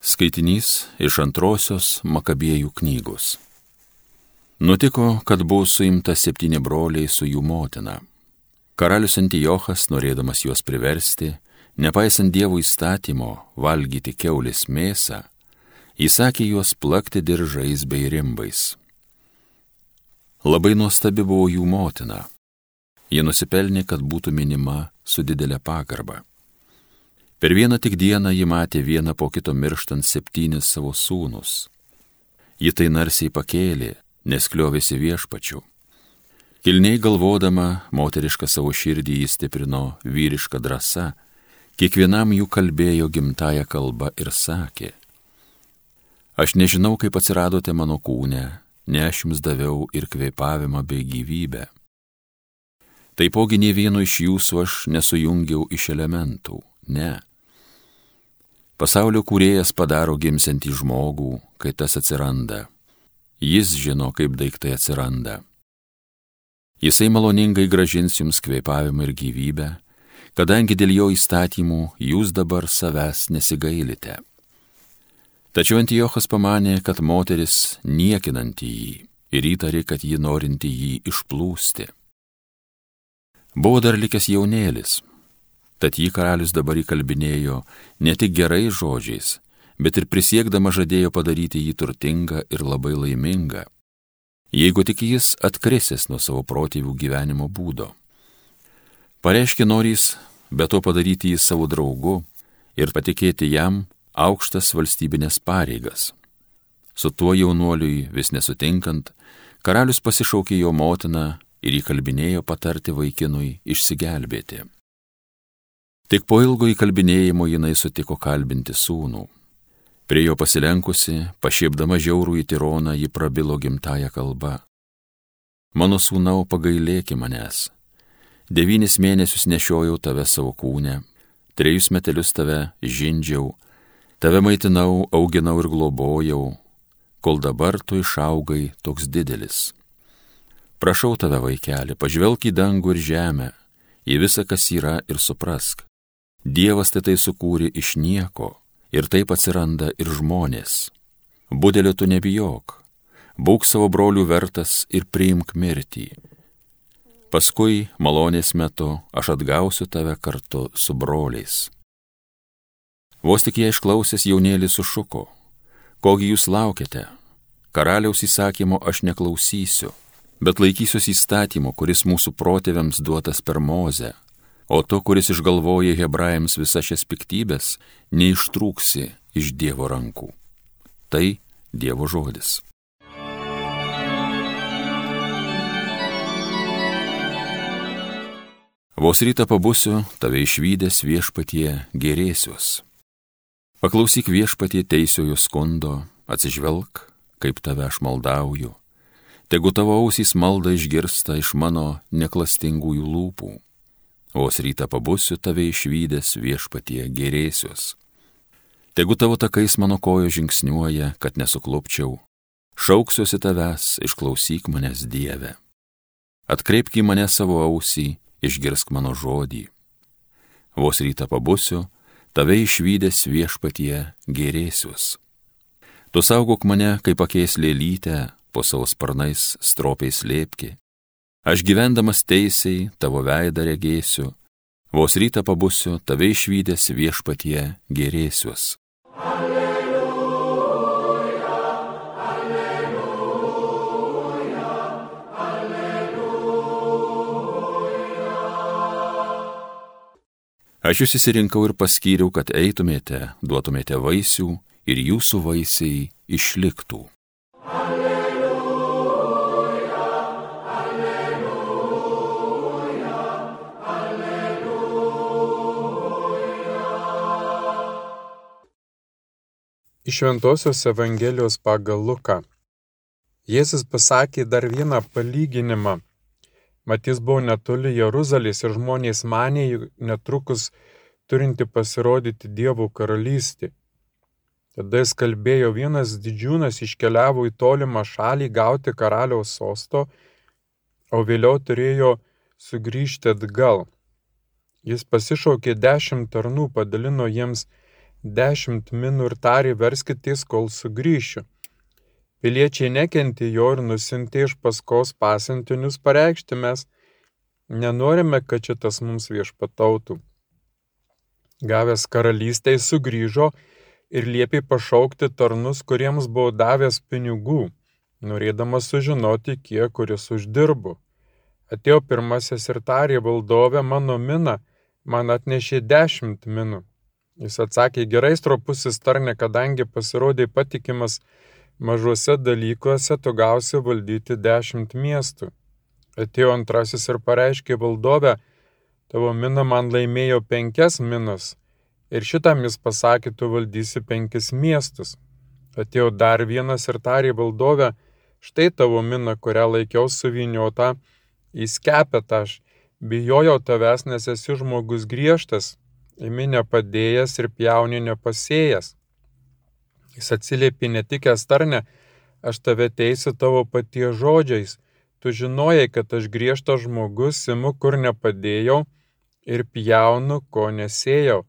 Skaitinys iš antrosios Makabėjų knygos. Nutiko, kad buvo suimta septyni broliai su jų motina. Karalius Antijochas, norėdamas juos priversti, nepaisant Dievo įstatymo valgyti keulės mėsą, įsakė juos plakti diržais bei rimbais. Labai nuostabi buvo jų motina. Jie nusipelnė, kad būtų minima su didelė pagarba. Per vieną tik dieną ji matė vieną po kito mirštant septynis savo sūnus. Ji tai narsiai pakėlė, nes kliovėsi viešpačiu. Kilniai galvodama, moterišką savo širdį įstiprino vyrišką drąsą, kiekvienam jų kalbėjo gimtają kalbą ir sakė, Aš nežinau, kaip atsiradote mano kūne, ne aš jums daviau ir kvėpavimą bei gyvybę. Taipogi ne vieno iš jūsų aš nesujungiau iš elementų, ne Pasaulio kūrėjas padaro gimsiantį žmogų, kai tas atsiranda. Jis žino, kaip daiktai atsiranda. Jisai maloningai gražins jums kvėpavimą ir gyvybę, kadangi dėl jo įstatymų jūs dabar savęs nesigailite. Tačiau Antijochas pamanė, kad moteris niekinanti jį ir įtarė, kad ji norinti jį išplūsti. Buvo dar likęs jaunėlis, Tad jį karalius dabar įkalbinėjo ne tik gerais žodžiais, bet ir prisiekdama žadėjo padaryti jį turtingą ir labai laimingą, jeigu tik jis atkrisis nuo savo protėvių gyvenimo būdo. Pareiškė norys, be to padaryti jį savo draugu ir patikėti jam aukštas valstybinės pareigas. Su tuo jaunuoliui vis nesutinkant, karalius pasišaukė jo motiną ir įkalbinėjo patarti vaikinui išsigelbėti. Tik po ilgo įkalbinėjimo jinai sutiko kalbinti sūnų. Prie jo pasilenkusi, pašiepdama žiaurų į tironą, ji prabilo gimtają kalbą. Mano sūnau, pagailėki manęs. Devynis mėnesius nešiojau tave savo kūnę, trejus metelius tave žindžiau, tave maitinau, auginau ir globojau, kol dabar tu išaugai toks didelis. Prašau tave, vaikeli, pažvelk į dangų ir žemę, į visą, kas yra ir suprask. Dievas tai sukūrė iš nieko ir taip atsiranda ir žmonės. Budelio tu nebijok, būk savo brolių vertas ir priimk mirtį. Paskui, malonės metu, aš atgausiu tave kartu su broliais. Vos tik jie išklausęs jaunėlis sušuko, kogi jūs laukiate, karaliaus įsakymo aš neklausysiu, bet laikysiuosi įstatymo, kuris mūsų protėviams duotas per mozę, o tu, kuris išgalvoja hebrajams visas šias piktybės, neištrūksi iš Dievo rankų. Tai Dievo žodis. Vos rytą pabusiu, tave išvykęs viešpatie gerėsiuos. Paklausyk viešpatie teisiojo skundo, atsižvelk, kaip tave aš maldauju. Tegu tavo ausys malda išgirsta iš mano neklastingųjų lūpų Vos rytą pabusiu tave išvykęs viešpatie gerėsiuos. Tegu tavo takais mano kojo žingsniuoja, kad nesuklupčiau. Šauksiuosi tavęs, išklausyk manęs Dieve. Atkreipk į mane savo ausį, išgirsk mano žodį. Vos rytą pabusiu, tave išvykęs viešpatie gerėsiuos. Tu saugok mane, kaip pakeis lėlytę, po savo sparnais stropiai slėpki, Aš gyvendamas teisiai tavo veidą regėsiu, vos rytą pabusiu, tave išvykęs viešpatie gerėsiuos. Alleluja, alleluja, alleluja. Aš jūs įsirinkau ir paskyriau, kad eitumėte, duotumėte vaisių ir jūsų vaisiai išliktų. Iš Šventojios Evangelijos pagal Luką. Jėzus pasakė dar vieną palyginimą. Matys buvo netoli Jeruzalės ir žmonės manė, netrukus turinti pasirodyti Dievo karalystė. Tada jis kalbėjo, vienas didžiūnas iškeliavo į tolimą šalį gauti karaliaus sosto, o vėliau turėjo sugrįžti atgal. Jis pasišaukė dešimt tarnų, padalino jiems dešimt minų ir tarė verskitės, kol sugrįšiu. Piliečiai nekenti jo ir nusintė iš paskos pasintinius pareikšti mes nenorime, kad šitas mums viešpatautų. Gavęs karalystę jis sugrįžo ir liepė pašaukti tarnus, kuriems buvo davęs pinigų, norėdamas sužinoti, kiek kuris uždirbo. Atėjo pirmasis ir tarė valdovė mano miną, man atnešė dešimt minų. Jis atsakė, gerai stropusis tarne, kadangi pasirodė patikimas mažuose dalykuose, tu gausi valdyti dešimt miestų. Atėjo antrasis ir pareiškė valdovę, tavo mina man laimėjo penkias minas. Ir šitam jis pasakė, tu valdysi penkis miestus. Atėjo dar vienas ir tarė valdovę, štai tavo mina, kurią laikiau suviniota, įskepėta aš, bijojau tavęs, nes esi žmogus griežtas, imi nepadėjęs ir pjauni nepasėjęs. Jis atsiliepė netikęs tarne, aš tave teisiu tavo paties žodžiais Tu žinojai, kad aš griežtas žmogus, imu kur nepadėjau ir pjaunu, ko nesėjau.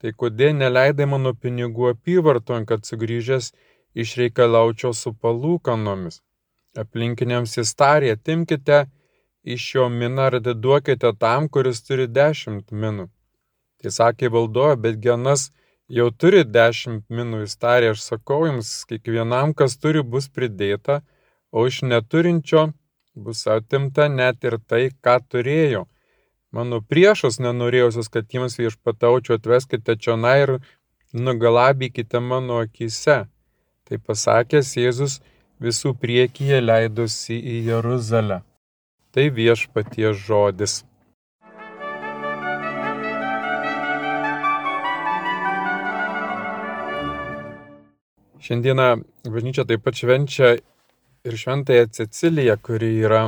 Tai kodėl neleidai mano pinigų apyvarton, kad sugrįžęs išreikalaučiau su palūkanomis? Aplinkiniams įstarė, timkite iš jo miną ir atiduokite tam, kuris turi dešimt minų. Tai sakė valdoja, bet genas jau turi dešimt minų įstarė, aš sakau jums, kiekvienam, kas turi, bus pridėta, o iš neturinčio bus atimta net ir tai, ką turėjo. Mano priešus nenorėjusius, kad jiems viešpataučiau atveskite čionai ir nugalabykite mano akise. Tai pasakęs Jėzus visų priekyje leidosi į Jeruzalę. Tai viešpaties žodis. Šiandieną bažnyčia taip pat švenčia ir šventąją Ceciliją, kuri yra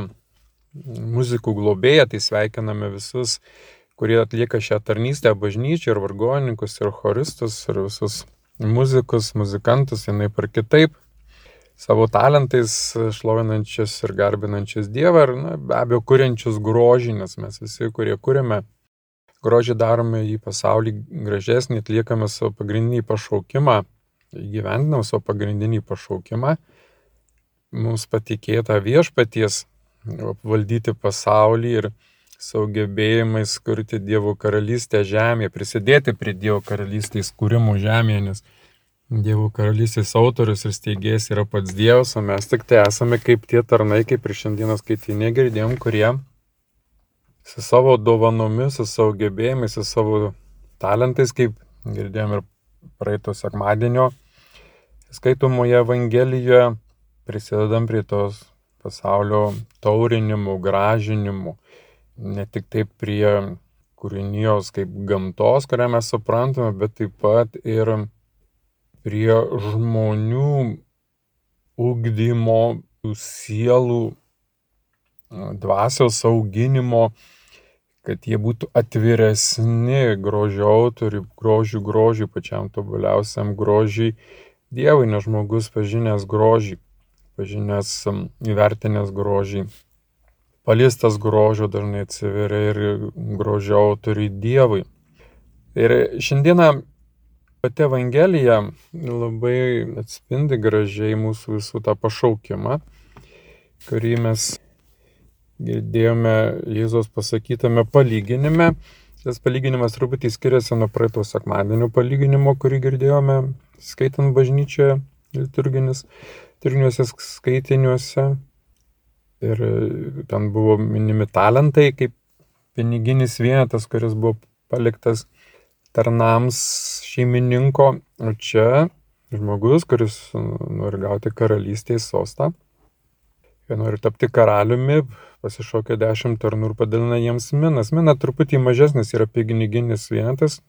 muzikų globėja, tai sveikiname visus, kurie atlieka šią tarnystę bažnyčią ir vargonininkus, ir choristus, ir visus muzikus, muzikantus, jinai par kitaip, savo talentais šlovinančius ir garbinančius Dievą ir na, be abejo kuriančius grožį, nes mes visi, kurie kūrėme grožį, darome į pasaulį gražesnį, atliekame savo pagrindinį pašaukimą, įgyvendinam savo pagrindinį pašaukimą. Mums patikėta viešpaties valdyti pasaulį ir savo gebėjimais kurti Dievo karalystę žemėje, prisidėti prie Dievo karalystės kūrimo žemėje, nes Dievo karalystės autorius ir steigėjas yra pats Dievas, o mes tik tai esame kaip tie tarnai, kaip ir šiandieną skaitinė girdėjom, kurie su savo dovanomis, su savo gebėjimais, su savo talentais, kaip girdėjom ir praeito sekmadienio skaitomoje Evangelijoje, prisidedam prie tos pasaulio taurinimų, gražinimų, ne tik taip prie kūrinijos kaip gamtos, kurią mes suprantame, bet taip pat ir prie žmonių ugdymo, sielų, dvasios auginimo, kad jie būtų atviresni grožio autoriui, grožių grožiui, pačiam tobuliausiam grožiui Dievui, nes žmogus pažinęs grožį pažinęs, įvertinęs grožį. Paliestas grožio dažnai atsiveria ir grožio autoriui Dievui. Ir šiandieną pati Evangelija labai atspindi gražiai mūsų visų tą pašaukimą, kurį mes girdėjome Jėzos pasakytame palyginime. Tas palyginimas truputį skiriasi nuo praeito sekmadienio palyginimo, kurį girdėjome skaitant bažnyčioje liturginis turiniuose skaitiniuose. Ir ten buvo minimi talentai kaip piniginis vienetas, kuris buvo paliktas tarnams šeimininko. O čia žmogus, kuris nori gauti karalystės sostą. Jie nori tapti karaliumi, pasišokia dešimt tarnų ir padalina jiems minas. Mina truputį mažesnis yra piniginis vienetas.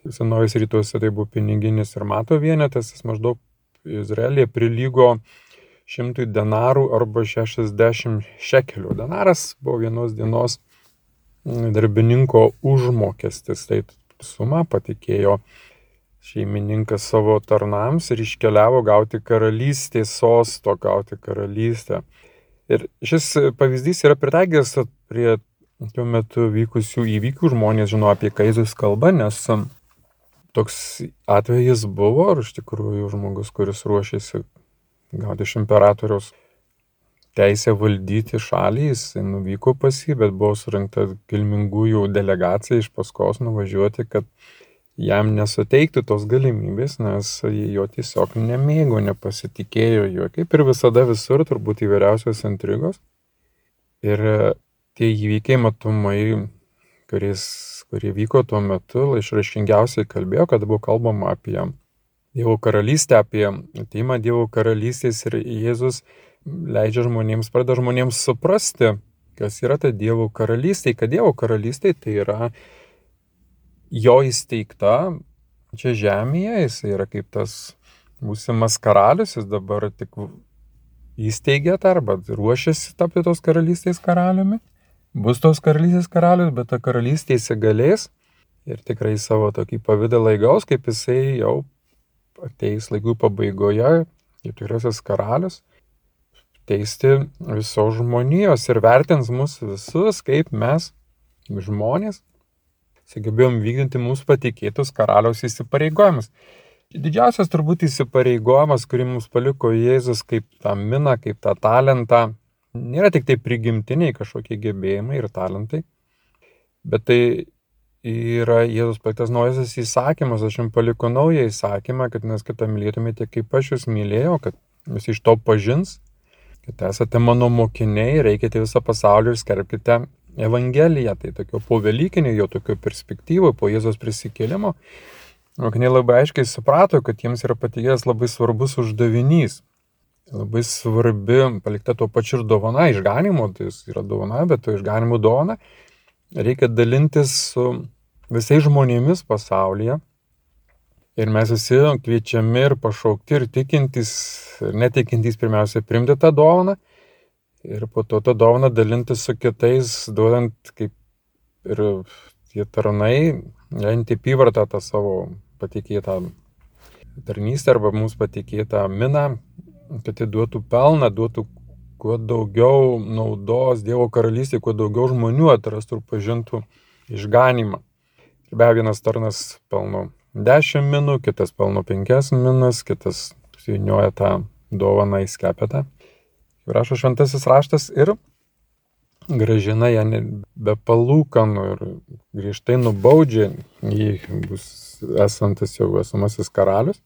Tai senovės rytuose tai buvo piniginis ir mato vienetas, jis maždaug Izraelija prilygo šimtui denarų arba 60 šekelių. Denaras buvo vienos dienos darbininko užmokestis. Tai suma patikėjo šeimininkas savo tarnams ir iškeliavo gauti karalystės sosto, gauti karalystę. Ir šis pavyzdys yra pritaikęs prie tuo metu vykusių įvykių. Žmonės žino apie ką Jėzus kalba, nes toks atvejis buvo, ar iš tikrųjų žmogus, kuris ruošėsi gauti iš imperatoriaus teisę valdyti šalį, jis nuvyko pas jį, bet buvo surinkta kilmingųjų delegacija iš paskos nuvažiuoti, kad jam nesuteikti tos galimybės, nes jo tiesiog nemėgo, nepasitikėjo juo, kaip ir visada visur, turbūt įvairiausios intrigos. Ir tie įvykiai matomai, kuris kurie vyko tuo metu, išraškingiausiai kalbėjo, kad buvo kalbama apie Dievo karalystę, apie ateimą Dievo karalystės ir Jėzus leidžia žmonėms, pradeda žmonėms suprasti, kas yra ta Dievo karalystė, kad Dievo karalystė tai yra jo įsteigta čia žemėje, jis yra kaip tas būsimas karalius, jis dabar tik įsteigė tą arba ruošiasi tapti tos karalystės karaliumi bus tos karalystės karalius, bet ta karalystė įsigalės ir tikrai savo tokį pavydalą įgaus, kaip jisai jau ateis laikų pabaigoje, kaip tikrasis karalius, teisti visos žmonijos ir vertins mus visus, kaip mes, žmonės, sugebėjom vykdyti mūsų patikėtus karaliaus įsipareigojimus. Didžiausias turbūt įsipareigojimas, kurį mums paliko Jėzus kaip tą miną, kaip tą talentą, nėra tik tai prigimtiniai kažkokie gebėjimai ir talentai, bet tai yra Jėzus paiktas naujasis įsakymas, aš jums paliko naują įsakymą, kad mes kitą mylėtumėte kaip aš jūs mylėjau, kad jūs iš to pažins, kad esate mano mokiniai, reikite visą pasaulį ir skelbkite Evangeliją, tai tokio po Velykinio, jo tokio perspektyvo, po Jėzos prisikėlimo. Mokiniai labai aiškiai suprato, kad jiems yra patikėjęs labai svarbus uždavinys labai svarbi, palikta tuo pačiu ir dovana išganimo, tai yra dovana, bet to išganimo dovana reikia dalintis su visais žmonėmis pasaulyje. Ir mes visi kviečiami ir pašaukti ir tikintys, ir netikintys pirmiausia primti tą dovaną ir po to tą dovaną dalintis su kitais, duodant kaip ir tie tarnai, einti apyvartą tą savo patikėtą tarnystę arba mums patikėtą miną, kad tai duotų pelną, duotų kuo daugiau naudos Dievo karalystėje, kuo daugiau žmonių atrastų ir pažintų išganimą. Ir be vienas tarnas pelno 10 minų, kitas pelno 5 minus, kitas suinioja tą dovaną į skepetą. Rašo šventasis raštas ir gražina ją be palūkanų ir griežtai nubaudžia jį bus esantis jau esamasis karalius.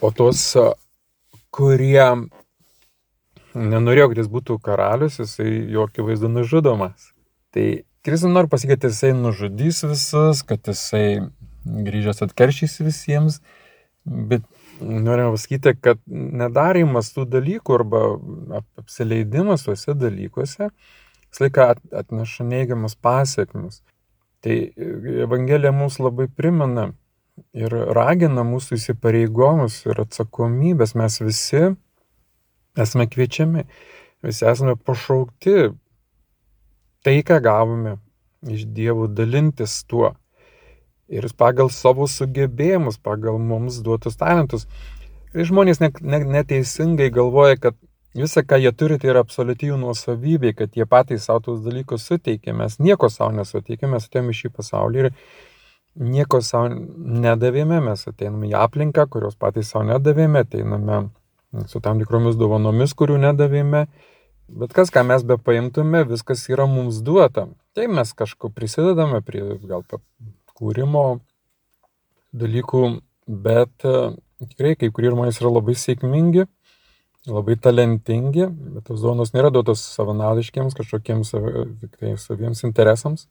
O tos kurie nenorėjo, kad jis būtų karalius, jisai jo akivaizdu nužudomas. Tai Kristus nori pasakyti, kad jisai nužudys visus, kad jisai grįžęs atkeršys visiems, bet norime pasakyti, kad nedarimas tų dalykų arba apsileidimas tuose dalykuose visą laiką atneša neigiamas pasiekmes. Tai Evangelija mums labai primena, ir ragina mūsų įsipareigomus ir atsakomybės. Mes visi esame kviečiami, visi esame pašaukti tai, ką gavome iš Dievo dalintis tuo. Ir pagal savo sugebėjimus, pagal mums duotus talentus. Ir žmonės ne, ne, neteisingai galvoja, kad visa, ką jie turi, tai yra absoliuti jų nuosavybė, kad jie patys savo tus dalykus suteikia. Mes nieko savo nesuteikėme, mes atėjome į šį pasaulį ir nieko savo nedavėme, mes ateiname į aplinką, kurios patys savo nedavėme, ateiname su tam tikromis dovanomis, kurių nedavėme. Bet kas, ką mes be paimtume, viskas yra mums duota. Tai mes kažko prisidedame prie gal kūrimo dalykų, bet e, tikrai kai kurie žmonės yra labai sėkmingi, labai talentingi, bet tos dovanos nėra duotos savanaudiškiams, kažkokiems tai saviems interesams.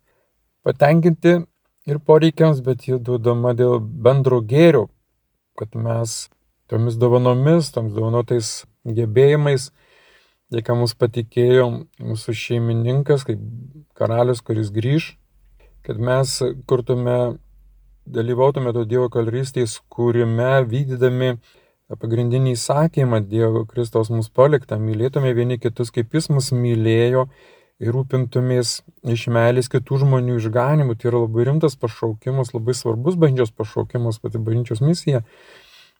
Patenkinti ir poreikiams, bet ji duodama dėl bendro gėrio, kad mes tomis dovanomis, toms dovanotais gebėjimais, ką mums patikėjo mūsų šeimininkas, kaip karalius, kuris grįž, kad mes kurtume, dalyvautume to Dievo kalrystės kūrime, vykdydami pagrindinį įsakymą Dievo Kristaus mus paliktą, mylėtume vieni kitus, kaip jis mus mylėjo ir rūpintumės iš meilės kitų žmonių išganimu. Tai yra labai rimtas pašaukimas, labai svarbus bažnyčios pašaukimas, pati bažnyčios misija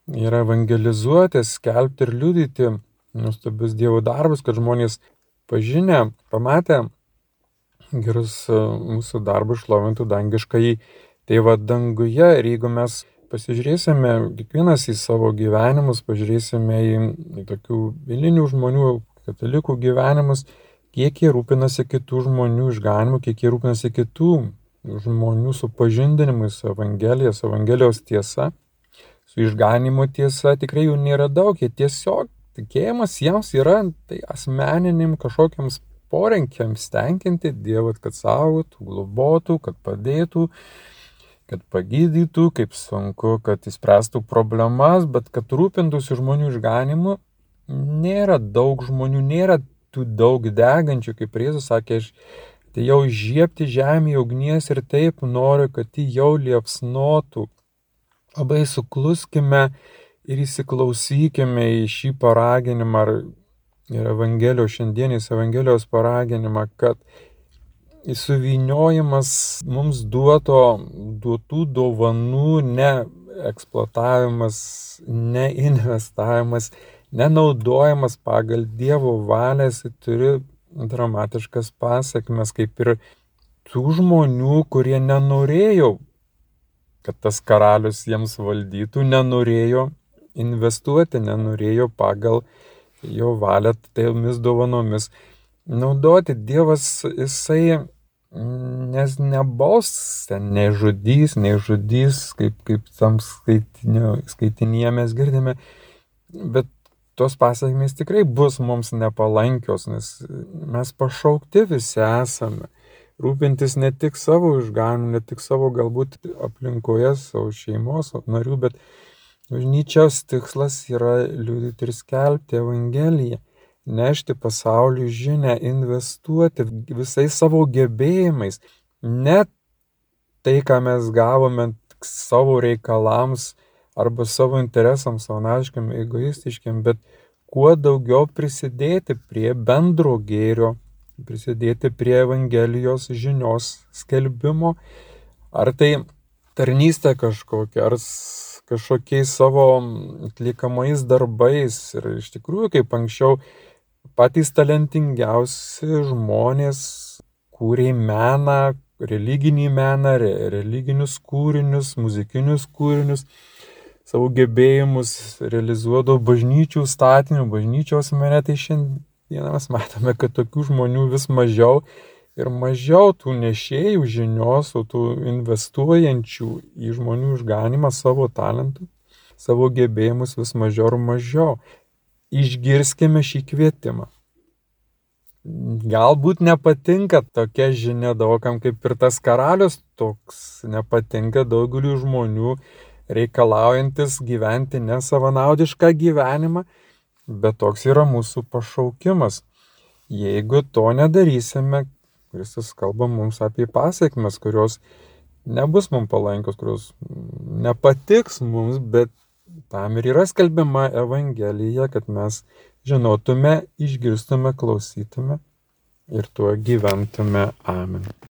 yra evangelizuoti, skelbti ir liudyti nuostabius Dievo darbus, kad žmonės pažinę, pamatę gerus e, mūsų darbus šlovintų dangiškai Tai va danguje ir jeigu mes pasižiūrėsime kiekvienas į savo gyvenimus, pažiūrėsime į, į tokių vilinių žmonių, katalikų gyvenimus, kiek jie rūpinasi kitų žmonių išganimu, kiek jie rūpinasi kitų žmonių supažindinimu su Evangelija, su Evangelijos tiesa, su išganimo tiesa, tikrai jų nėra daug, jie tiesiog tikėjimas jiems yra tai asmeninim kažkokiams porenkiams tenkinti Dievą, kad saugotų, globotų, kad padėtų, kad pagydytų, kaip sunku, kad įspręstų problemas, bet kad rūpintųsi žmonių išganimu, nėra daug žmonių, nėra tų daug degančių, kaip Jėzus sakė, aš tai jau žiepti žemėje ugnies ir taip noriu, kad ji jau liepsnotų. Labai sukluskime ir įsiklausykime į šį paraginimą ir Evangelijos šiandienis Evangelijos paraginimą, kad suviniojimas mums duoto, duotų dovanų, ne eksploatavimas, ne investavimas, nenaudojimas pagal Dievo valią, jis turi dramatiškas pasiekmes, kaip ir tų žmonių, kurie nenorėjo, kad tas karalius jiems valdytų, nenorėjo investuoti, nenorėjo pagal jo valią tomis dovanomis naudoti. Dievas, jisai nes nebaus, nežudys, nežudys, kaip, kaip tam skaitinyje mes girdime, bet tos pasiekmės tikrai bus mums nepalankios, nes mes pašaukti visi esame. Rūpintis ne tik savo išganimu, ne tik savo galbūt aplinkoje, savo šeimos narių, bet bažnyčios tikslas yra liūdėti ir skelbti Evangeliją nešti pasauliu žinę, investuoti visais savo gebėjimais, ne tai, ką mes gavome savo reikalams arba savo interesams, saunaškiam, egoistiškiam, bet kuo daugiau prisidėti prie bendro gėrio, prisidėti prie Evangelijos žinios skelbimo, ar tai tarnystė kažkokia, ar kažkokiais savo atliekamais darbais. Ir iš tikrųjų, kaip anksčiau patys talentingiausi žmonės kūrė meną, religinį meną, re, religinius kūrinius, muzikinius kūrinius, savo gebėjimus realizuodavo bažnyčių statinių, bažnyčios mene, tai šiandieną mes matome, kad tokių žmonių vis mažiau ir mažiau tų nešėjų žinios, o tų investuojančių į žmonių išganimą savo talentų, savo gebėjimus vis mažiau ir mažiau išgirskime šį kvietimą. Galbūt nepatinka tokia žinia daugam kaip ir tas karalius, toks nepatinka daugeliu žmonių reikalaujantis gyventi nesavanaudišką gyvenimą, bet toks yra mūsų pašaukimas. Jeigu to nedarysime, Kristus kalba mums apie pasiekmes, kurios nebus mums palankios, kurios nepatiks mums, bet Tam ir yra skelbiama Evangelija, kad mes žinotume, išgirstume, klausytume ir tuo gyventume. Amen.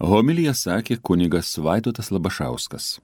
Homilija sakė kunigas Vaidotas Labašauskas.